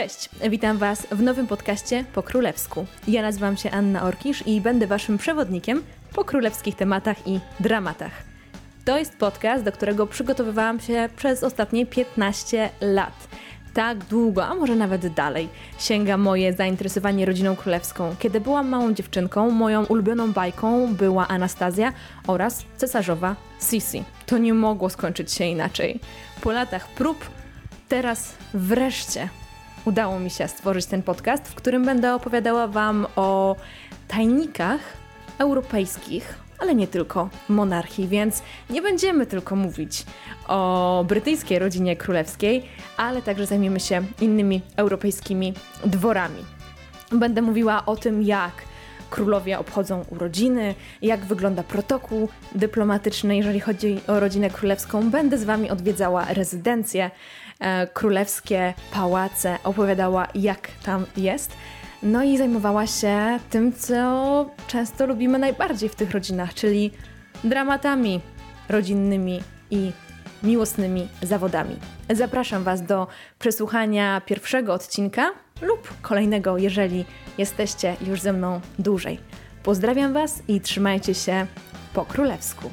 Cześć, witam Was w nowym podcaście po królewsku. Ja nazywam się Anna Orkisz i będę Waszym przewodnikiem po królewskich tematach i dramatach. To jest podcast, do którego przygotowywałam się przez ostatnie 15 lat. Tak długo, a może nawet dalej, sięga moje zainteresowanie rodziną królewską. Kiedy byłam małą dziewczynką, moją ulubioną bajką była Anastazja oraz cesarzowa Sisi. To nie mogło skończyć się inaczej. Po latach prób, teraz wreszcie udało mi się stworzyć ten podcast, w którym będę opowiadała Wam o tajnikach europejskich, ale nie tylko monarchii, więc nie będziemy tylko mówić o brytyjskiej rodzinie królewskiej, ale także zajmiemy się innymi europejskimi dworami. Będę mówiła o tym, jak królowie obchodzą urodziny, jak wygląda protokół dyplomatyczny, jeżeli chodzi o rodzinę królewską. Będę z Wami odwiedzała rezydencje e, królewskie, pałace, opowiadała jak tam jest. No i zajmowała się tym, co często lubimy najbardziej w tych rodzinach, czyli dramatami rodzinnymi i miłosnymi zawodami. Zapraszam Was do przesłuchania pierwszego odcinka lub kolejnego, jeżeli jesteście już ze mną dłużej. Pozdrawiam Was i trzymajcie się po królewsku.